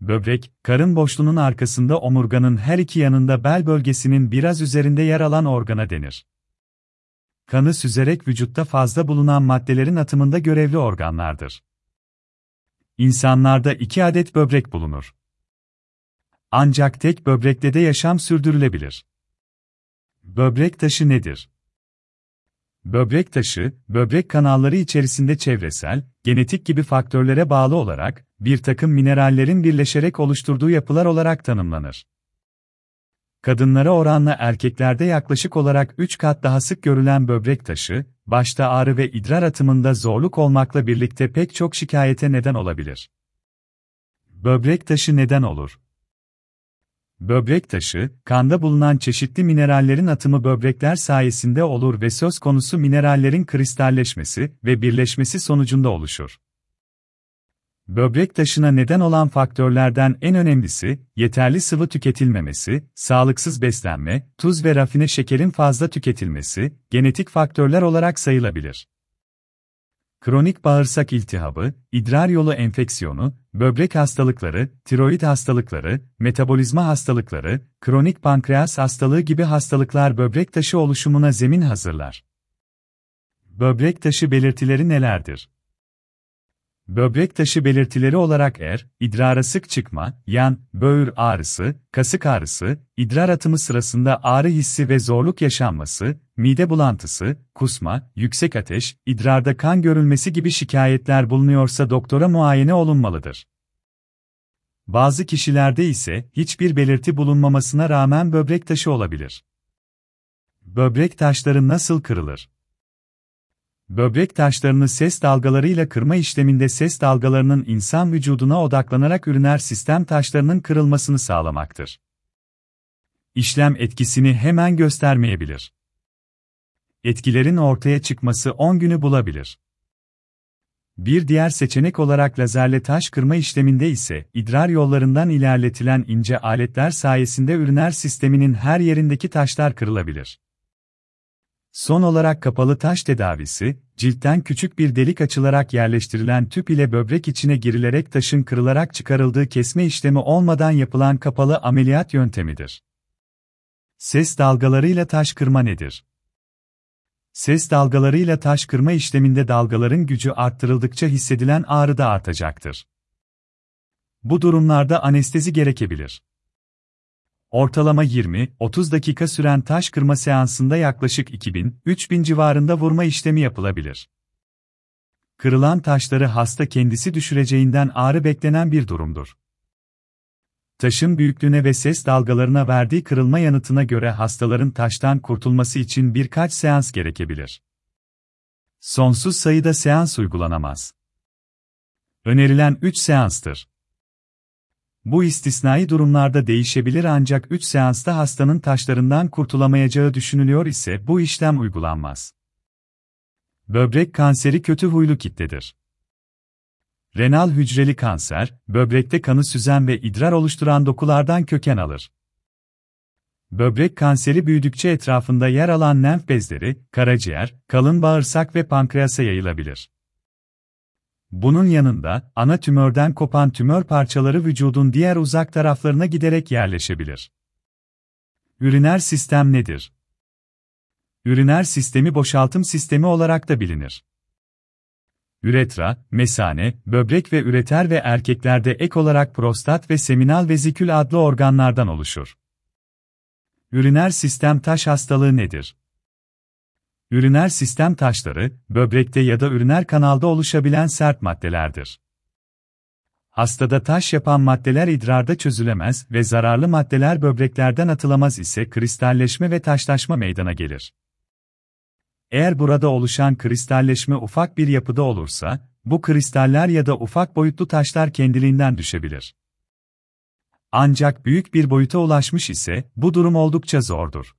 Böbrek, karın boşluğunun arkasında omurganın her iki yanında bel bölgesinin biraz üzerinde yer alan organa denir. Kanı süzerek vücutta fazla bulunan maddelerin atımında görevli organlardır. İnsanlarda iki adet böbrek bulunur. Ancak tek böbrekte de yaşam sürdürülebilir. Böbrek taşı nedir? Böbrek taşı, böbrek kanalları içerisinde çevresel, genetik gibi faktörlere bağlı olarak, bir takım minerallerin birleşerek oluşturduğu yapılar olarak tanımlanır. Kadınlara oranla erkeklerde yaklaşık olarak 3 kat daha sık görülen böbrek taşı, başta ağrı ve idrar atımında zorluk olmakla birlikte pek çok şikayete neden olabilir. Böbrek taşı neden olur? Böbrek taşı, kanda bulunan çeşitli minerallerin atımı böbrekler sayesinde olur ve söz konusu minerallerin kristalleşmesi ve birleşmesi sonucunda oluşur. Böbrek taşına neden olan faktörlerden en önemlisi, yeterli sıvı tüketilmemesi, sağlıksız beslenme, tuz ve rafine şekerin fazla tüketilmesi, genetik faktörler olarak sayılabilir. Kronik bağırsak iltihabı, idrar yolu enfeksiyonu, böbrek hastalıkları, tiroid hastalıkları, metabolizma hastalıkları, kronik pankreas hastalığı gibi hastalıklar böbrek taşı oluşumuna zemin hazırlar. Böbrek taşı belirtileri nelerdir? Böbrek taşı belirtileri olarak er, idrara sık çıkma, yan, böğür ağrısı, kasık ağrısı, idrar atımı sırasında ağrı hissi ve zorluk yaşanması, mide bulantısı, kusma, yüksek ateş, idrarda kan görülmesi gibi şikayetler bulunuyorsa doktora muayene olunmalıdır. Bazı kişilerde ise hiçbir belirti bulunmamasına rağmen böbrek taşı olabilir. Böbrek taşları nasıl kırılır? Böbrek taşlarını ses dalgalarıyla kırma işleminde ses dalgalarının insan vücuduna odaklanarak üriner sistem taşlarının kırılmasını sağlamaktır. İşlem etkisini hemen göstermeyebilir. Etkilerin ortaya çıkması 10 günü bulabilir. Bir diğer seçenek olarak lazerle taş kırma işleminde ise idrar yollarından ilerletilen ince aletler sayesinde üriner sisteminin her yerindeki taşlar kırılabilir. Son olarak kapalı taş tedavisi, ciltten küçük bir delik açılarak yerleştirilen tüp ile böbrek içine girilerek taşın kırılarak çıkarıldığı kesme işlemi olmadan yapılan kapalı ameliyat yöntemidir. Ses dalgalarıyla taş kırma nedir? Ses dalgalarıyla taş kırma işleminde dalgaların gücü arttırıldıkça hissedilen ağrı da artacaktır. Bu durumlarda anestezi gerekebilir. Ortalama 20-30 dakika süren taş kırma seansında yaklaşık 2000-3000 civarında vurma işlemi yapılabilir. Kırılan taşları hasta kendisi düşüreceğinden ağrı beklenen bir durumdur. Taşın büyüklüğüne ve ses dalgalarına verdiği kırılma yanıtına göre hastaların taştan kurtulması için birkaç seans gerekebilir. Sonsuz sayıda seans uygulanamaz. Önerilen 3 seanstır. Bu istisnai durumlarda değişebilir ancak 3 seansta hastanın taşlarından kurtulamayacağı düşünülüyor ise bu işlem uygulanmaz. Böbrek kanseri kötü huylu kitledir. Renal hücreli kanser, böbrekte kanı süzen ve idrar oluşturan dokulardan köken alır. Böbrek kanseri büyüdükçe etrafında yer alan lenf bezleri, karaciğer, kalın bağırsak ve pankreasa yayılabilir. Bunun yanında, ana tümörden kopan tümör parçaları vücudun diğer uzak taraflarına giderek yerleşebilir. Üriner sistem nedir? Üriner sistemi boşaltım sistemi olarak da bilinir. Üretra, mesane, böbrek ve üreter ve erkeklerde ek olarak prostat ve seminal vezikül adlı organlardan oluşur. Üriner sistem taş hastalığı nedir? Üriner sistem taşları, böbrekte ya da üriner kanalda oluşabilen sert maddelerdir. Hastada taş yapan maddeler idrarda çözülemez ve zararlı maddeler böbreklerden atılamaz ise kristalleşme ve taşlaşma meydana gelir. Eğer burada oluşan kristalleşme ufak bir yapıda olursa, bu kristaller ya da ufak boyutlu taşlar kendiliğinden düşebilir. Ancak büyük bir boyuta ulaşmış ise bu durum oldukça zordur.